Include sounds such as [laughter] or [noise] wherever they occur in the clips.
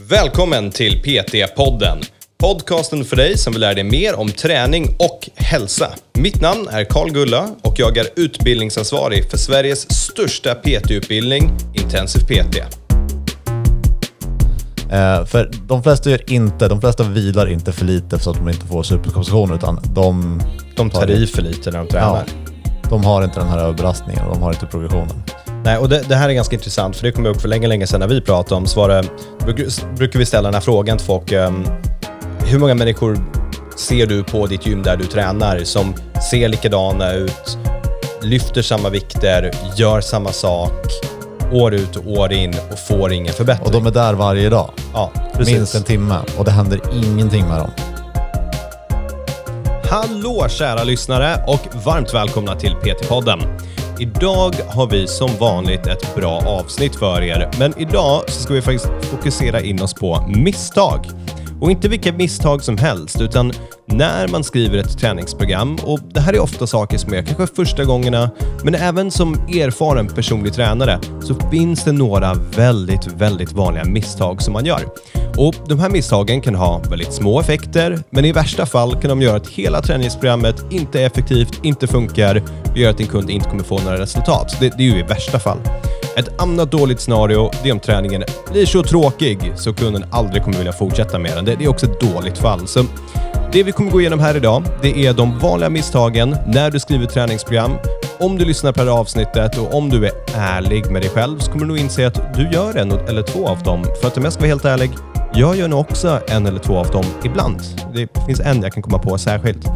Välkommen till PT-podden. Podcasten för dig som vill lära dig mer om träning och hälsa. Mitt namn är Karl Gulla och jag är utbildningsansvarig för Sveriges största PT-utbildning, Intensiv PT. Eh, för de flesta gör inte, de flesta vilar inte för lite så att de inte får superkompensation utan de, De tar i för lite när de ja, tränar. de har inte den här överbelastningen och de har inte progressionen. Nej, och det, det här är ganska intressant, för det kom upp för länge, länge sedan när vi pratade om, så var det, bruk- brukar vi ställa den här frågan till folk. ehm, hur många människor ser du på ditt gym där du tränar som ser likadana ut, lyfter samma vikter, gör samma sak, år ut och år in och får ingen förbättring? Och de är där varje dag. ja, precis. Minst en timme och det händer ingenting med dem. Hallå kära lyssnare och varmt välkomna till PT-podden. Idag har vi som vanligt ett bra avsnitt för er, men idag så ska vi faktiskt fokusera in oss på misstag. Och inte vilka misstag som helst, utan när man skriver ett träningsprogram. Och Det här är ofta saker som är kanske första gångerna, men även som erfaren personlig tränare så finns det några väldigt, väldigt vanliga misstag som man gör. Och De här misstagen kan ha väldigt små effekter, men i värsta fall kan de göra att hela träningsprogrammet inte är effektivt, inte funkar och gör att din kund inte kommer få några resultat. Det, det är ju i värsta fall. Ett annat dåligt scenario det är om träningen blir så tråkig så kunden aldrig kommer vilja fortsätta med den. Det, det är också ett dåligt fall. Så det vi kommer gå igenom här idag, det är de vanliga misstagen när du skriver träningsprogram. Om du lyssnar på det här avsnittet och om du är ärlig med dig själv så kommer du nog inse att du gör en eller två av dem. För att om jag ska vara helt ärlig, jag gör nog också en eller två av dem ibland. Det finns en jag kan komma på särskilt.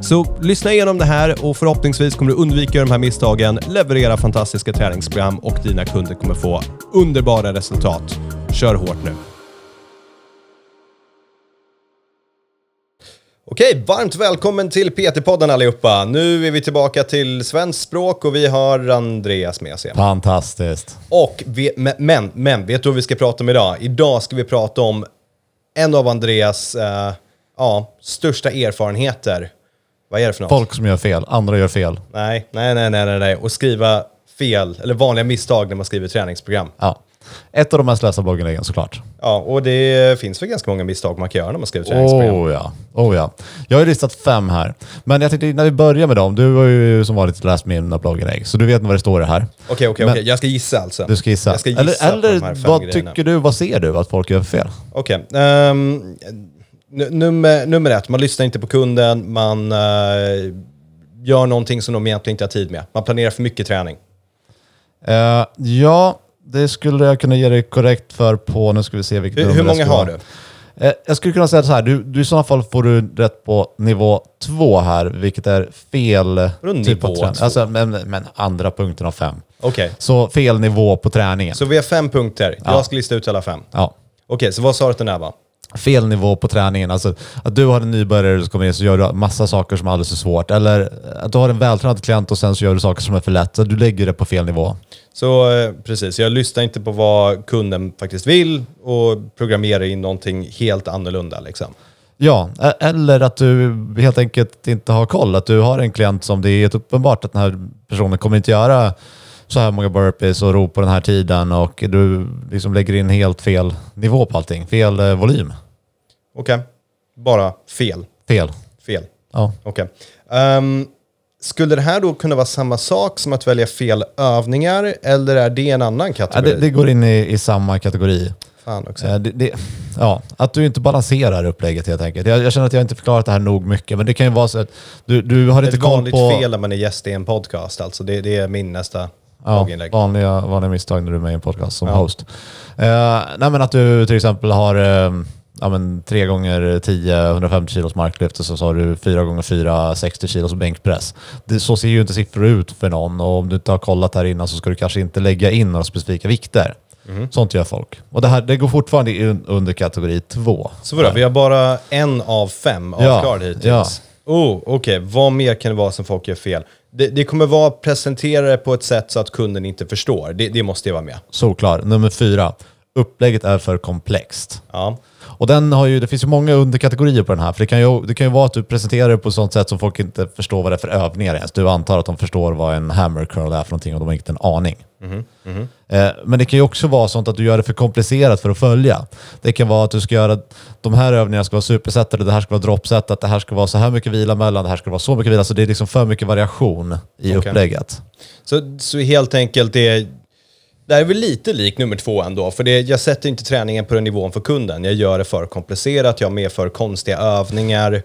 Så lyssna igenom det här och förhoppningsvis kommer du undvika de här misstagen, leverera fantastiska träningsprogram och dina kunder kommer få underbara resultat. Kör hårt nu! Okej, varmt välkommen till PT-podden allihopa. Nu är vi tillbaka till svensk språk och vi har Andreas med oss igen. Fantastiskt. Och vi, men, men, men, vet du vad vi ska prata om idag? Idag ska vi prata om en av Andreas eh, ja, största erfarenheter. Vad är det för något? Folk som gör fel, andra gör fel. Nej, nej, nej, nej, nej, nej. Och skriva fel, eller vanliga misstag när man skriver träningsprogram. Ja. Ett av de mest lästa blogginläggen såklart. Ja, och det finns väl ganska många misstag man kan göra när man skriver träningsprogram. Oh ja. oh ja. Jag har ju listat fem här. Men jag tänkte när vi börjar med dem, du har ju som vanligt läst mina blogginlägg, så du vet vad det står här. Okej, okej, Men- okej. Jag ska gissa alltså. Du ska gissa. Ska gissa eller eller vad grejerna. tycker du, vad ser du att folk gör för fel? Okej. n- nummer, nummer ett, man lyssnar inte på kunden, man eh, gör någonting som de egentligen inte har tid med. Man planerar för mycket träning. Eh, ja, det skulle jag kunna ge dig korrekt för på, nu ska vi se vilket Hur, hur många har du? Eh, jag skulle kunna säga så här, du, du, i sådana fall får du rätt på nivå två här, vilket är fel Vadå typ av träning. Alltså, men, men andra punkten av fem. Okej, Så fel nivå på träningen. så vi har fem punkter. Ja. Jag ska lista ut alla fem. Ja. Okej, så vad sa du att den här var? Fel nivå på träningen. Alltså att du har en nybörjare som kommer in så gör du massa saker som är alldeles för svårt. Eller att du har en vältränad klient och sen så gör du saker som är för lätt. Så du lägger det på fel nivå. Så eh, precis, jag lyssnar inte på vad kunden faktiskt vill och programmerar in någonting helt annorlunda. Liksom. Ja, e- eller att du helt enkelt inte har koll. Att du har en klient som det är helt uppenbart att den här personen kommer inte göra så här många burpees och ro på den här tiden och du liksom lägger in helt fel nivå på allting. Fel eh, volym. Okej, bara fel. Fel. Fel. Ja. Okej. Ehm, skulle det här då kunna vara samma sak som att välja fel övningar eller är det en annan Ja, kategori? det, det går in i, i samma kategori. Fan också. Eh, Det, det, ja, att du inte balanserar upplägget helt enkelt. Jag, jag känner att jag inte förklarat det här nog mycket, men det kan ju vara så att du, du har inte Ett koll vanligt på... fel när man är gäst i en podcast alltså. Det, det är min nästa Ja, vanliga, vanliga misstag när du är med i en podcast som Ja. host. Eh, nej men att du till exempel har eh, ja, men 3 gånger 10 150 kilos marklyft och så har du 4 gånger 4 60 kilos bänkpress. Det, så ser ju inte siffror ut för någon och om du inte har kollat här innan så ska du kanske inte lägga in några specifika vikter. Mhm. Sånt gör folk. Och det här det går fortfarande under kategori 2. Så vadå, vi har bara en av fem Ja, avklarade hittills? ja. Oh, Okej, vad mer kan det vara som folk gör fel? Det, det kommer vara presenterade på ett sätt så att kunden inte förstår. Det, det måste ju vara med. Solklar. Nummer 4. Upplägget är för komplext. Ja. Och den har ju, det finns ju många underkategorier på den här. För det kan, ju, det kan ju vara att du presenterar det på ett sånt sätt som folk inte förstår vad det är för övningar ens. Du antar att de förstår vad en hammer curl är för någonting och de har inte en aning. Eh, Men det kan ju också vara sånt att du gör det för komplicerat för att följa. Det kan vara att du ska göra, de här övningarna ska vara supersetade, det här ska vara droppsetat, det här ska vara så här mycket vila mellan, det här ska vara så mycket vila. Så det är liksom för mycket variation i Okej. upplägget. Så, så helt enkelt, det, det här är väl lite lik nummer två ändå. För det, jag sätter inte träningen på den nivån för kunden. Jag gör det för komplicerat, jag har med för konstiga övningar.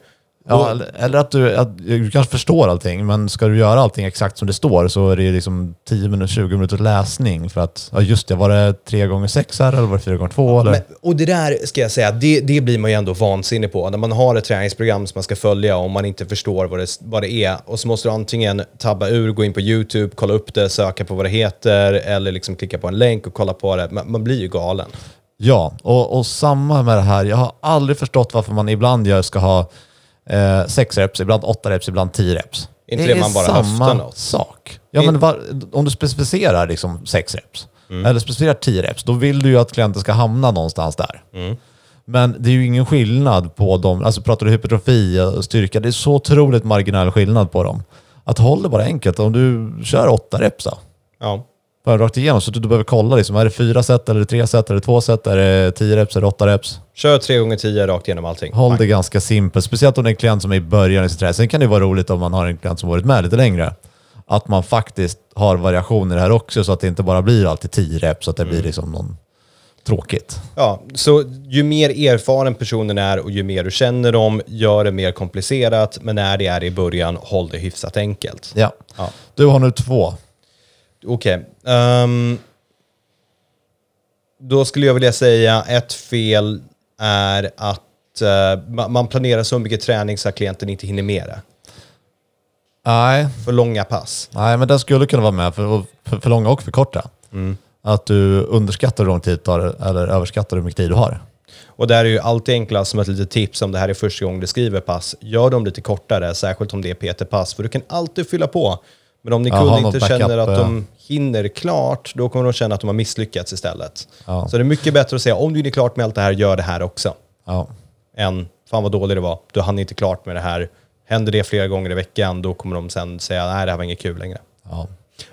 Ja, eller- eller att du, att du kanske förstår allting, men ska du göra allting exakt som det står så är det liksom 10 minuter, 20 minuter läsning för att, ja just det, var det 3 gånger 6 här eller var det 4 gånger 2 eller? Men, och det där ska jag säga, det, det blir man ju ändå vansinnig på. När man har ett träningsprogram som man ska följa och man inte förstår vad det, vad det är. Och så måste du antingen tabba ur, gå in på YouTube, kolla upp det, söka på vad det heter eller liksom klicka på en länk och kolla på det. Man, man blir ju galen. Ja, och, och samma med det här. Jag har aldrig förstått varför man ibland gör, ska ha 6 reps, ibland 8 reps, ibland 10 reps. Inte det det är man bara samma höftar något. sak. Ja, In- men var, om du specificerar liksom 6 reps, Mm. eller specificerar 10 reps, då vill du ju att klienten ska hamna någonstans där. Mm. Men det är ju ingen skillnad på dem. Alltså pratar du hypertrofi och styrka, det är så otroligt marginell skillnad på dem. Att hålla det bara enkelt. Om du kör 8 reps då, Ja. Bara rakt igenom, så att du behöver kolla liksom, är det fyra set, eller tre set, det två set, är det 10 reps, det 8 reps? Kör 3 gånger 10 rakt igenom allting. Håll det ganska simpelt, speciellt om det är en klient som är i början i sitt träning. Sen kan det vara roligt om man har en klient som varit med lite längre. Att man faktiskt har variationer här också så att det inte bara blir alltid 10 reps så att det blir liksom någon tråkigt. Ja, så ju mer erfaren personen är och ju mer du känner dem, gör det mer komplicerat. Men när det är i början, håll det hyfsat enkelt. Ja. Ja. Du har nu två. Okej. ehm, då skulle jag vilja säga ett fel är att ma- man planerar så mycket träning så att klienten inte hinner med det. Nej, För långa pass. nej men den skulle kunna vara med för, för, för långa och för korta. Att du underskattar hur lång tid det tar eller överskattar hur mycket tid du har. Och där är ju alltid enklast som ett litet tips om det här är första gången du skriver pass. Gör dem lite kortare, särskilt om det är PT-pass, för du kan alltid fylla på. Men om din kund inte känner att de hinner klart, då kommer de känna att de har misslyckats istället. Ja. Så det är mycket bättre att säga, om du hinner klart med allt det här, gör det här också. Ja. Än, fan vad dålig det var, du hann inte klart med det här. Händer det flera gånger i veckan, då kommer de sen säga, nej det här var inget kul längre. Ja.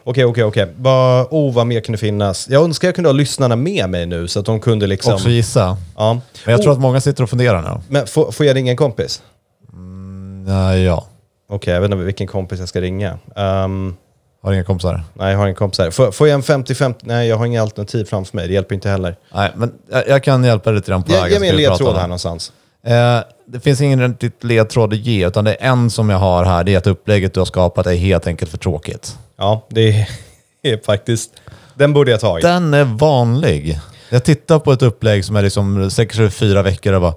Okej, okej, okej. Vad- Oh, vad mer kunde finnas? Jag önskar jag kunde ha lyssnarna med mig nu, så att de kunde liksom... Också gissa. ja. Men jag tror Oh, att många sitter och funderar nu. Men får, får jag ringa en kompis? Ja, ja. Okej, jag vet inte vilken kompis jag ska ringa. Ehm, Har inga kompisar? nej, jag har ingen kompis här. Får, får jag en 50-50? Nej, jag har inga alternativ framför mig. Det hjälper inte heller. Nej, men jag, jag kan hjälpa dig lite grann på Ge, vägen. ge mig en ledtråd här någonstans. Eh, det finns ingen riktigt ledtråd att ge, utan det är en som jag har här. Det är att upplägget du har skapat är helt enkelt för tråkigt. Ja, det är, [laughs] faktiskt... Den borde jag ta i. Den är vanlig. Jag tittar på ett upplägg som är liksom sträcker sig över fyra veckor och bara...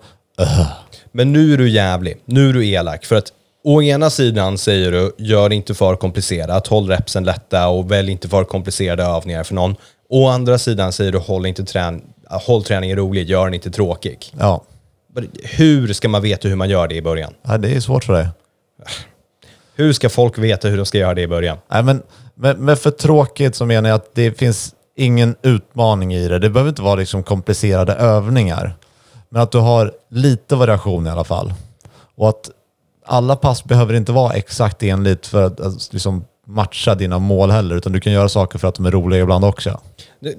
Men nu är du jävlig. Nu är du elak. För att å ena sidan säger du, gör inte för komplicerat. Håll repsen lätta och välj inte för komplicerade övningar för någon. Å andra sidan säger du, håll, inte trän håll träningen rolig. Gör den inte tråkig. Ja, Men Hur ska man veta hur man gör det i början? Nej, det är svårt för dig. Hur ska folk veta hur de ska göra det i början? Nej, men med, med för tråkigt så menar jag att det finns ingen utmaning i det. Det behöver inte vara liksom komplicerade övningar. Men att du har lite variation i alla fall. Och att alla pass behöver inte vara exakt enligt för att att liksom matcha dina mål heller, utan du kan göra saker för att de är roliga ibland också.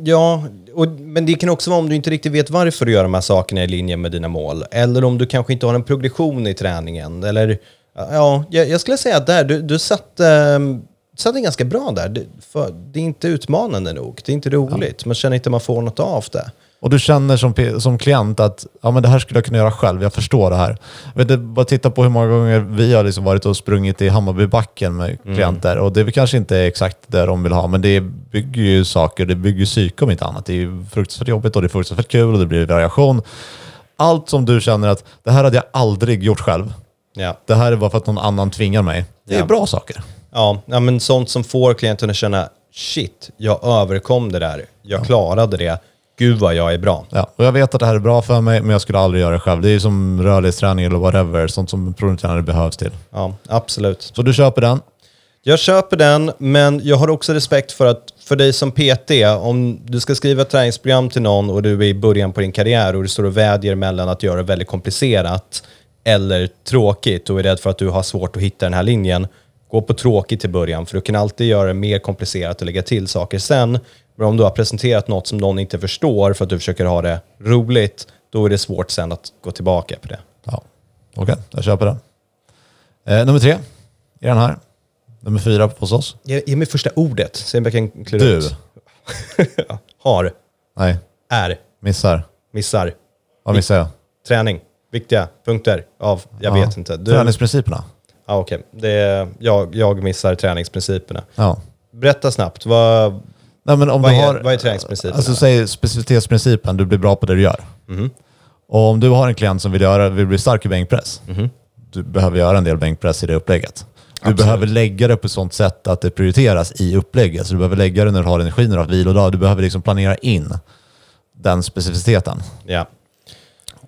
Ja, och, men det kan också vara om du inte riktigt vet varför du gör de här sakerna i linje med dina mål. Eller om du kanske inte har en progression i träningen. Eller, ja, jag, jag skulle säga att där, du, du satt, eh, satt den ganska bra där. Det, för, det är inte utmanande nog. Det är inte roligt. Man känner inte att man får något av det. Och du känner som, som klient att ja, men det här skulle jag kunna göra själv, jag förstår det här. Vet du, bara titta på hur många gånger vi har liksom varit och sprungit i Hammarbybacken med klienter. Och det är väl kanske inte exakt det de vill ha, men det bygger ju saker, det bygger psyke om inte annat. Det är ju fruktansvärt jobbigt och det är fruktansvärt kul och det blir variation. Allt som du känner att det här hade jag aldrig gjort själv. Ja. Det här är bara för att någon annan tvingar mig. Det är Ja. bra saker. Ja, ja, men sånt som får klienten att känna shit, jag överkom det där. Jag klarade det. Gud vad jag är bra. Ja, och jag vet att det här är bra för mig, men jag skulle aldrig göra det själv. Det är ju som rörlighetsträning eller whatever, sånt som provtränare behövs till. Ja, absolut. Så du köper den? Jag köper den, men jag har också respekt för att för dig som PT, om du ska skriva ett träningsprogram till någon och du är i början på din karriär och du står och vädjar mellan att göra det väldigt komplicerat eller tråkigt och är rädd för att du har svårt att hitta den här linjen, gå på tråkigt i början för du kan alltid göra det mer komplicerat och lägga till saker sen. Men om du har presenterat något som någon inte förstår för att du försöker ha det roligt, då är det svårt sen att gå tillbaka på det. Ja. Okej, jag köper den. Eh, nummer tre i den här. Nummer fyra hos oss. Ge, ge mig första ordet, se om jag kan klura Du. ut. [laughs] har, Nej, är, missar. missar, Vad missar jag? träning, viktiga punkter av, jag Ja. vet inte. Du, Träningsprinciperna. ja, okej. Det är, jag, jag missar träningsprinciperna. Ja. Berätta snabbt, vad, Nej, men om vad, du är, har, vad är träningsprinciperna? Alltså säg specificitetsprincipen, du blir bra på det du gör. Mhm. Och om du har en klient som vill, göra, vill bli stark i bänkpress, Mhm. du behöver göra en del bänkpress i det upplägget. Du Absolut. behöver lägga det på ett sånt sätt att det prioriteras i upplägget. Så du behöver lägga det när du har energi, när du har vilodag. Du behöver liksom planera in den specificiteten. ja.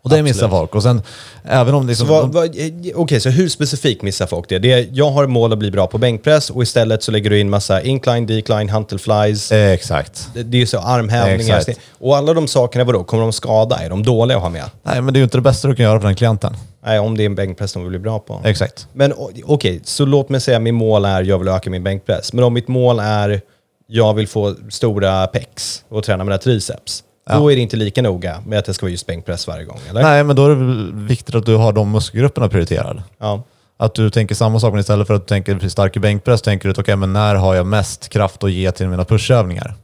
Och det missar folk. Och sen, även om Så liksom, vad, eh, Okej, så hur specifikt missar folk det? det är, jag har mål att bli bra på bänkpress och istället så lägger du in massa incline, decline, huntle flies. Eh, Exakt. Det, det är ju så armhävningar. Exakt. Och alla de sakerna, vadå? Kommer de skada? Är de dåliga att ha med? Nej, men det är ju inte det bästa du kan göra för den klienten. Nej, om det är en bänkpress de vill bli bra på. Exakt. Men okej, så låt mig säga min mål är jag vill öka min bänkpress. Men om mitt mål är jag vill få stora pecs och träna mina triceps. Då är det inte lika noga med att det ska vara just bänkpress varje gång, eller? Nej, men då är det viktigt att du har de muskelgrupperna prioriterade. Ja. Att du tänker samma sak, men istället för att du tänker stark i bänkpress, tänker du att men när har jag mest kraft att ge till mina pushövningar?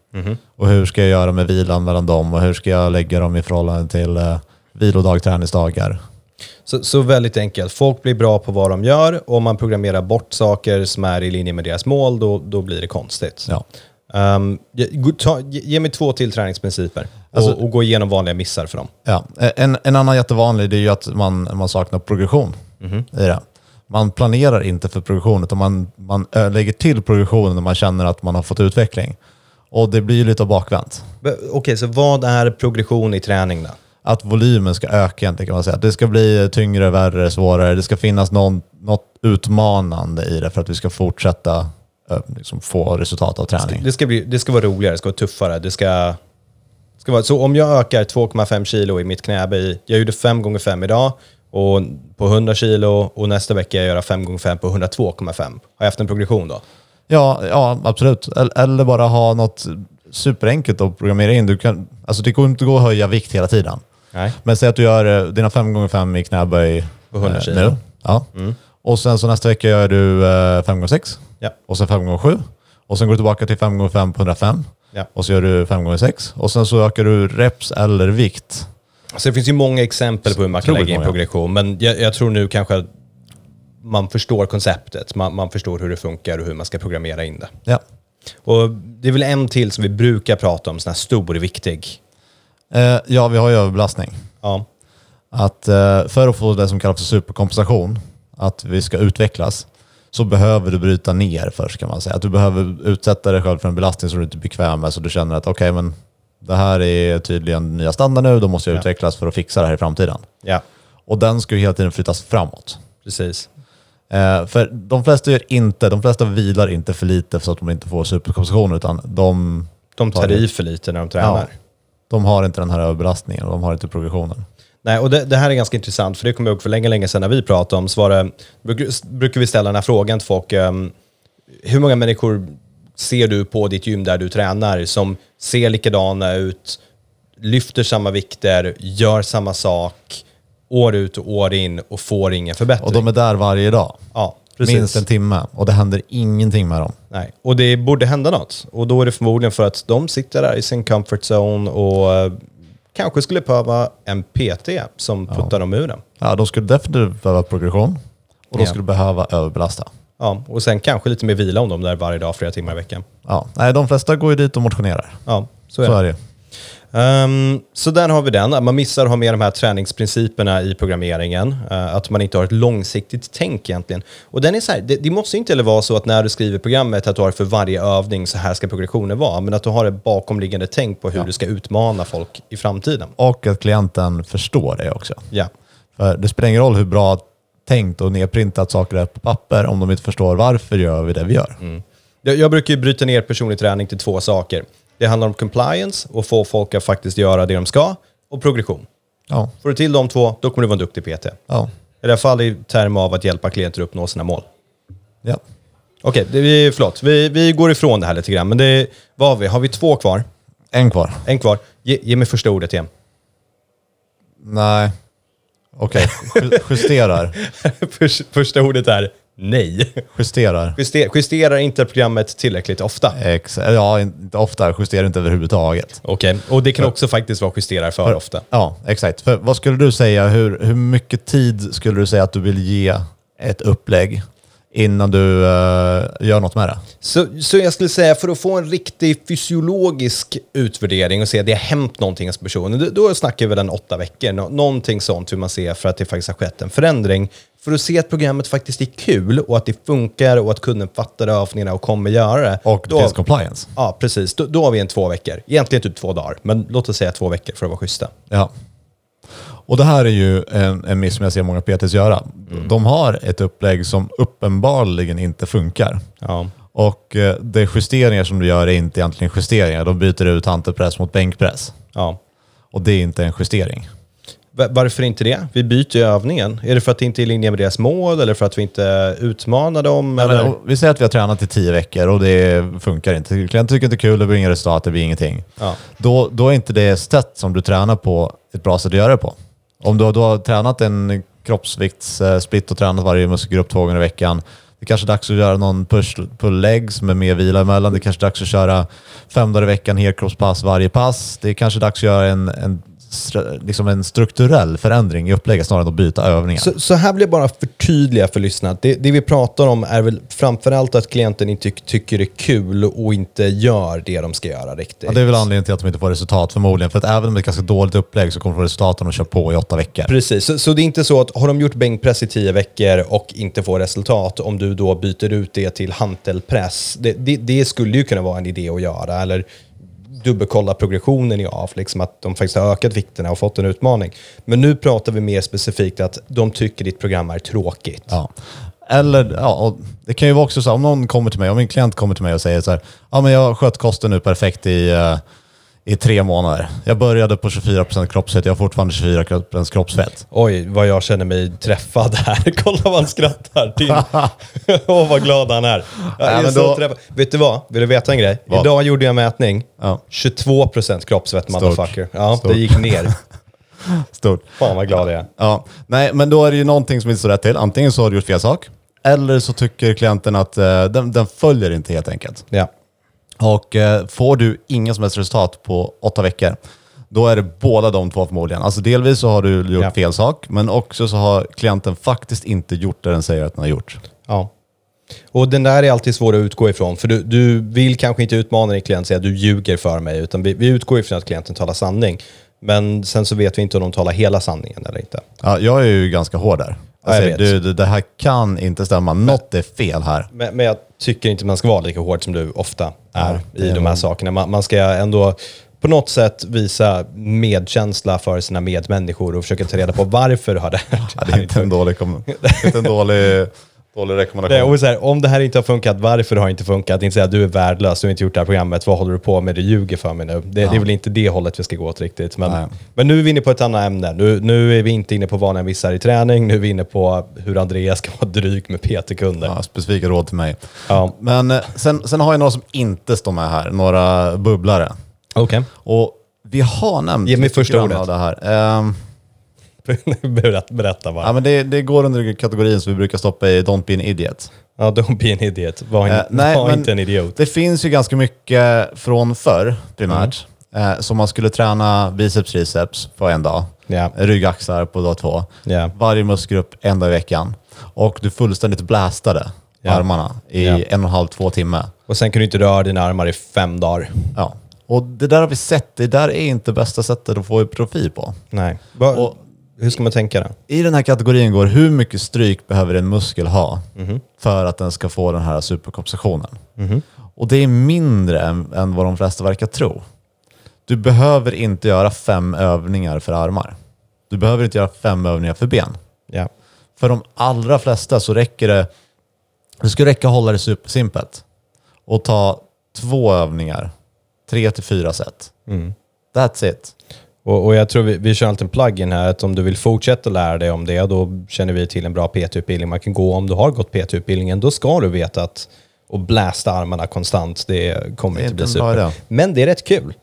Och hur ska jag göra med vilan mellan dem och hur ska jag lägga dem i förhållande till uh, vilodag, träningsdagar? Så, så väldigt enkelt. Folk blir bra på vad de gör och om man programmerar bort saker som är i linje med deras mål, då, då blir det konstigt. Ja. Um, ge, ta, ge, ge mig två till träningsprinciper Alltså- och gå igenom vanliga missar för dem. Ja. En, en annan jättevanlig det är ju att man, man saknar progression i det. Man planerar inte för progression, utan man, man ö, lägger till progressionen när man känner att man har fått utveckling. Och det blir ju lite bakvänt. Okej, så vad är progression i träning då? att volymen ska öka egentligen kan man säga. Det ska bli tyngre, värre, svårare. Det ska finnas någon, något utmanande i det för att vi ska fortsätta eh, liksom, få resultat av träning. Det ska, bli, det ska vara roligare, det ska vara tuffare. Det ska, ska vara, så om jag ökar 2,5 kilo i mitt knäböj, jag gjorde 5 gånger 5 idag och på 100 kilo och nästa vecka jag göra 5 gånger 5 på 102,5. Har jag haft en progression då? Ja, ja, absolut. Eller- bara ha något superenkelt att programmera in. Du kan, alltså det går inte att gå att höja vikt hela tiden. Nej. Men säg att du gör eh, dina 5x5 i knäböj På 100 eh, kilo. Mm. nu. Ja. Och sen så nästa vecka gör du 5x6 Ja. och sen 5x7. Och sen går du tillbaka till 5x5 på 105. Ja. Och så gör du 5x6. Och sen så ökar du reps eller vikt. Så det finns ju många exempel på hur man kan lägga in progression, men jag, jag tror nu kanske att man förstår konceptet, man, man förstår hur det funkar och hur man ska programmera in det. Ja. Och det är väl en till som vi brukar prata om, sån här stor viktig. Eh, ja, vi har ju överbelastning. Ja, Att eh, för att få det som kallas för superkompensation, att vi ska utvecklas, så behöver du bryta ner först kan man säga. Att du behöver utsätta dig själv för en belastning som du inte är bekväm med, så du känner att okej, men det här är tydligen nya standard nu, då måste jag Ja. utvecklas för att fixa det här i framtiden. ja Och den ska ju hela tiden flyttas framåt. precis. Eh, för de flesta gör inte, de flesta vilar inte för lite så att de inte får superkompensation, utan de, De tar i för lite när de tränar. de har inte den här överbelastningen och de har inte progressionen. Nej, och det, det här är ganska intressant, för det kommer jag ihåg för länge, länge sedan när vi pratade om, så var det, bruk- brukar vi ställa den här frågan till folk, ehm, hur många människor ser du på ditt gym där du tränar som ser likadana ut, lyfter samma vikter, gör samma sak, år ut och år in och får ingen förbättring? Och de är där varje dag. ja, precis. Minst en timme. Och det händer ingenting med dem. Nej, och det borde hända något. Och då är det förmodligen för att de sitter där i sin comfort zone och kanske skulle behöva en PT som puttar dem ur den. Ja, de skulle definitivt behöva progression och de Ja. skulle behöva överbelasta. Ja, och sen kanske lite mer vila om de där varje dag, flera timmar i veckan. Ja. Nej, de flesta går ju dit och motionerar. Ja, så är Så det. är det Ehm, så där har vi den. Man missar att ha med de här träningsprinciperna i programmeringen. Eh, att man inte har ett långsiktigt tänk egentligen. Och den är så här, det, det måste inte vara så att när du skriver programmet att du har för varje övning så här ska progressionen vara. Men att du har ett bakomliggande tänk på hur du ska utmana folk i framtiden. Och att klienten förstår det också. Ja, För det spelar ingen roll hur bra tänkt och nedprintat saker är på papper om de inte förstår varför gör vi det vi gör. Jag, jag brukar ju bryta ner personlig träning till två saker. Det handlar om compliance och få folk att faktiskt göra det de ska och progression. Ja, Får du till de två, då kommer du vara en duktig PT. ja, I alla fall i termer av att hjälpa klienter att uppnå sina mål. ja. Okej, det vi, förlåt. Vi, vi går ifrån det här lite grann, men det, vad har vi? Har vi två kvar? En kvar. En kvar. Ge, ge mig första ordet igen. Nej. Okej, Ju- justerar. [laughs] Förs- första ordet är nej. Justerar. Juster, justerar inte programmet tillräckligt ofta. Ex ja, inte ofta. Justerar inte överhuvudtaget. Okej, och det kan också faktiskt vara justerar för ofta. Ja, exakt. För vad skulle du säga, hur, hur mycket tid skulle du säga att du vill ge ett upplägg innan du eh, gör något med det? Så, så jag skulle säga för att få en riktig fysiologisk utvärdering och se att det har hänt någonting hos personen, då, snackar vi väl en åtta veckor. Nå, någonting sånt hur man ser för att det faktiskt har skett en förändring. För att se att programmet faktiskt är kul och att det funkar och att kunden fattar övningarna och kommer göra det. Och det finns compliance. Ja, precis. Då, då har vi en två veckor. Egentligen typ två dagar, men låt oss säga två veckor för att vara schyssta. Ja. Och det här är ju en, en miss som jag ser många PTs göra. De har ett upplägg som uppenbarligen inte funkar. Ja. Och eh, de justeringar som du gör är inte egentligen justeringar. De byter ut hantelpress mot bänkpress. ja. Och det är inte en justering. Va- Varför inte det? Vi byter ju övningen. Är det för att det inte är i linje med deras mål eller för att vi inte utmanar dem? Men, eller? och vi säger att vi har tränat i tio veckor och det funkar inte. Klienten tycker inte det är kul, det blir inga resultat, det blir ingenting. Ja. Då, då är inte det sätt som du tränar på ett bra sätt att göra det på. Om du, du har tränat en kroppsviktssplit och tränat varje muskelgrupp två gånger i veckan. Det kanske är dags att göra någon push pull legs med mer vila emellan. Det kanske är dags att köra fem dagar i veckan helkroppspass varje pass. Det är kanske dags att göra en, en, liksom en strukturell förändring i upplägget snarare än att byta övningar. Så, så här vill jag bara förtydliga för lyssnarna. Det, det vi pratar om är väl framförallt att klienten inte ty- tycker det är kul och inte gör det de ska göra riktigt. Ja, det är väl anledningen till att de inte får resultat förmodligen. För att även om det är ett ganska dåligt upplägg så kommer de få resultat om de kör på i åtta veckor. Precis, så, så det är inte så att har de gjort bänkpress i tio veckor och inte får resultat, om du då byter ut det till hantelpress, det, det, det skulle ju kunna vara en idé att göra. Eller dubbelkolla progressionen i AF, liksom att de faktiskt har ökat vikterna och fått en utmaning. Men nu pratar vi mer specifikt att de tycker ditt program är tråkigt. Ja. Eller, ja, och det kan ju vara också så här, om någon kommer till mig, om en klient kommer till mig och säger så här, ja men jag har skött kosten nu perfekt i, uh i tre månader. Jag började på 24% kroppsfett, jag har fortfarande 24% kroppsfett. Oj, vad jag känner mig träffad här. [laughs] Kolla vad han skrattar till. [laughs] Åh, vad glad han är. Jag är men så då- träffad. Vet du vad? Vill du veta en grej? Vad? Idag gjorde jag en mätning. Ja. 22% kroppsvett, motherfucker. Ja, Stort. det gick ner. [laughs] Stort. Fan vad glad jag är. Ja, nej, men då är det ju någonting som inte står rätt till. Antingen så har du gjort fel sak, eller så tycker klienten att eh, den, den följer inte helt enkelt. Ja. Och eh, får du inga som helst resultat på åtta veckor, då är det båda de två förmodligen. Alltså delvis så har du gjort Ja. fel sak, men också så har klienten faktiskt inte gjort det den säger att den har gjort. ja. Och den där är alltid svår att utgå ifrån. För du, du vill kanske inte utmana din klient och säga att du ljuger för mig. Utan vi, vi utgår ifrån att klienten talar sanning. Men sen så vet vi inte om de talar hela sanningen eller inte. Ja, jag är ju ganska hård där. Jag Ja, du, du, det här kan inte stämma. Något är fel här. Men, men jag tycker inte man ska vara lika hård som du ofta är Ja, i de här nog- sakerna. Man, man ska ändå på något sätt visa medkänsla för sina medmänniskor och försöka ta reda på varför har det här, Ja, det är inte en dålig, kom- [laughs] det är inte en dålig, dålig Det, rekommendation. och så här, om det här inte har funkat, varför har det inte funkat? Inte säga du är värdelös, du har inte gjort det här programmet, vad håller du på med? Du ljuger för mig nu. Det, det är väl inte det hållet vi ska gå åt riktigt. Nej. Men, men nu är vi inne på ett annat ämne. Nu, nu är vi inte inne på vanliga missar i träning, nu är vi inne på hur Andreas ska vara dryg med PT-kunder. Ja, specifika råd till mig. Ja. Men eh, sen, sen har jag några som inte står med här, några bubblare. Okej. Och vi har nämnt Ge mig första ordet. av det här. Ehm, [laughs] berätta, bara. ja, men det, det går under kategorin som vi brukar stoppa i Don't be an idiot. Ja, don't be an idiot. Var, Eh, nej, var inte en idiot. Det finns ju ganska mycket från förr primärt. Mm. Eh, som man skulle träna biceps, triceps på en dag. Ja. Rygg, axlar på dag två. Ja. Varje muskelgrupp en dag i veckan. Och du fullständigt blastade Ja. armarna i Ja. en och en halv, två timmar. Och sen kan du inte röra dina armar i fem dagar. Ja. Och det där har vi sett, det där är inte bästa sättet att få en profil på. Nej. Och- hur ska man tänka då? I den här kategorin går hur mycket stryk behöver en muskel ha Mhm. för att den ska få den här superkompensationen. Och det är mindre än, än vad de flesta verkar tro. Du behöver inte göra fem övningar för armar. Du behöver inte göra fem övningar för ben. Ja. För de allra flesta så räcker det, det ska räcka att hålla det supersimpelt och ta två övningar, tre till fyra set. That's it. Och, och jag tror vi, vi kör alltid en plugin här, att om du vill fortsätta lära dig om det, då känner vi till en bra PT-utbildning man kan gå. Om du har gått PT-utbildningen, då ska du veta att och blästa armarna konstant, det kommer Det inte bli super. idé. Men det är rätt kul.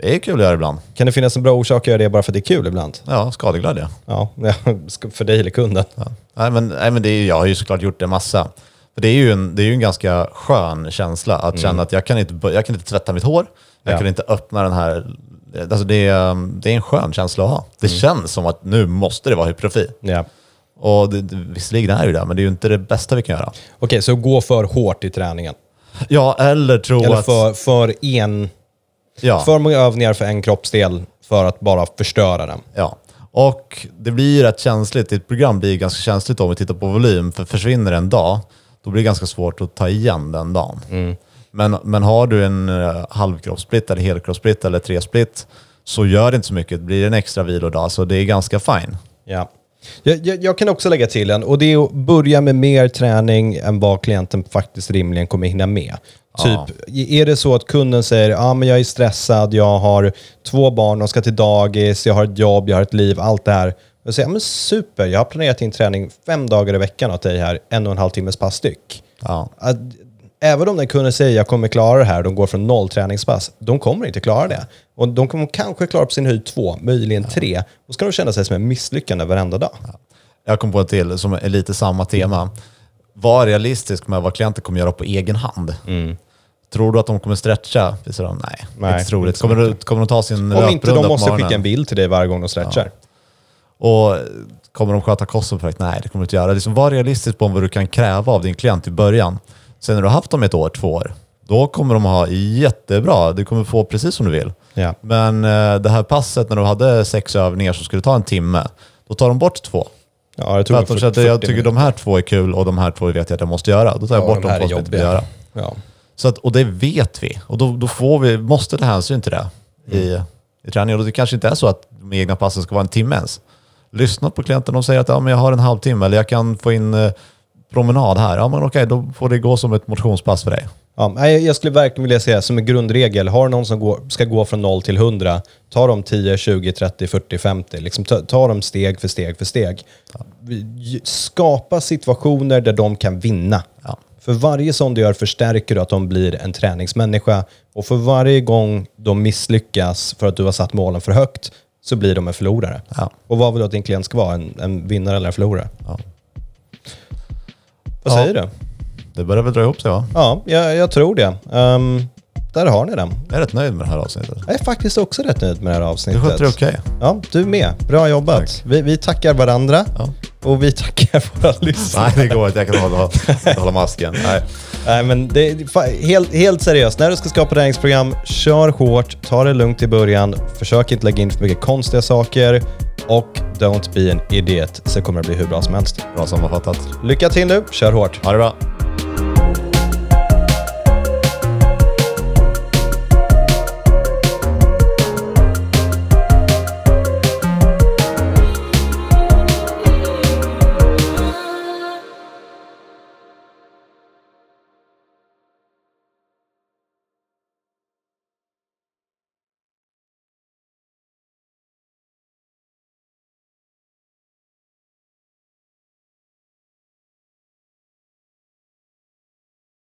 Det är kul att göra ibland. Kan det finnas en bra orsak att göra det bara för att det är kul ibland? Ja, skadeglädje. Ja, [laughs] för dig eller kunden. Ja. Nej, men, nej, men det är, jag har ju såklart gjort det massa. För det är ju en, det är ju en ganska skön känsla att känna att jag kan, inte, jag kan inte tvätta mitt hår, jag Ja. kan inte öppna den här... Alltså det, är, um, det är en skön känsla att ha. Det känns som att nu måste det vara hypertrofi. Ja. Och det, visserligen är det ju det, men det är ju inte det bästa vi kan göra. Okej, så gå för hårt i träningen. Ja, eller tro Eller att... för, för, en, ja. för många övningar för en kroppsdel för att bara förstöra den. Ja, och det blir ju rätt känsligt. Ett program blir ganska känsligt om vi tittar på volym, för försvinner en dag, då blir det ganska svårt att ta igen den dagen. Men, men har du en uh, halvkroppssplit, eller helkroppssplit eller tresplit, så gör det inte så mycket. Det blir en extra vilodag, så det är ganska fine. Ja. Jag, jag, jag kan också lägga till en, och det är att börja med mer träning än vad klienten faktiskt rimligen kommer hinna med. Ja. Typ, är det så att kunden säger men jag är stressad, jag har två barn, de ska till dagis, jag har ett jobb, jag har ett liv, allt det här. Jag säger, ja, men super, jag har planerat in träning fem dagar i veckan åt dig här, en och en halv timmes pass styck. Ja. Även om den kunden säger jag kommer klara det här, de går från noll träningspass, de kommer inte klara det. Och de kommer kanske klara på sin höjd två, möjligen tre. Då ska de känna sig som en misslyckande varenda dag. Jag kom på en till som är lite samma tema. Var realistisk med vad klienter kommer göra på egen hand. Tror du att de kommer stretcha? Visar de? Nej, Nej, inte troligt. Kommer, du, kommer de ta sin Om inte de måste skicka en bild till dig varje gång de stretchar. Och kommer de sköta kosten perfekt? Nej, det kommer de inte göra. Liksom var realistisk på vad du kan kräva av din klient i början. Sen när du har haft dem ett år, två år, då kommer de ha jättebra. Du kommer få precis som du vill. Ja. Men eh, det här passet när du hade sex övningar som skulle ta en timme, då tar de bort två. Ja, För tror att de att jag tycker de här två är kul och de här två vet jag att jag måste göra. Då tar jag bort de två som jag inte vill göra. Ja. Så att, och det vet vi. Och då, då får vi, måste ta hänsyn till det i, i träningen. Och det kanske inte är så att de egna passen ska vara en timme ens. Lyssna på klienten och säger att ja, men jag har en halvtimme eller jag kan få in eh, promenad här. Ja men okej, då får det gå som ett motionspass för dig. Ja, jag skulle verkligen vilja säga som en grundregel, har någon som går, ska gå från 0 till 100, ta dem 10, 20, 30, 40, 50. Liksom ta, ta dem steg för steg för steg. Vi- Skapa situationer där de kan vinna. Ja. För varje sån du gör förstärker du att de blir en träningsmänniska. Och för varje gång de misslyckas för att du har satt målen för högt så blir de en förlorare. Ja. Och vad vill du att din klient ska vara? En, en vinnare eller en förlorare? Ja. Vad Ja. säger du? Det börjar väl dra ihop sig va? Ja, jag, jag tror det. Ehm, där har ni den. Jag är rätt nöjd med det här avsnittet. Jag är faktiskt också rätt nöjd med det här Du avsnittet. sköter det okej. Ja, du med. Bra jobbat. Tack. Vi, vi tackar varandra Ja. och vi tackar våra lyssnare. Nej, det går inte. Jag kan hålla, inte hålla masken. Nej. Nej, men det, är fa- helt, helt seriöst, när du ska skapa träningsprogram, kör hårt, ta det lugnt i början, försök inte lägga in för mycket konstiga saker och don't be an idiot så kommer det bli hur bra som helst. Bra sammanfattat. Lycka till nu, kör hårt! Ha det bra.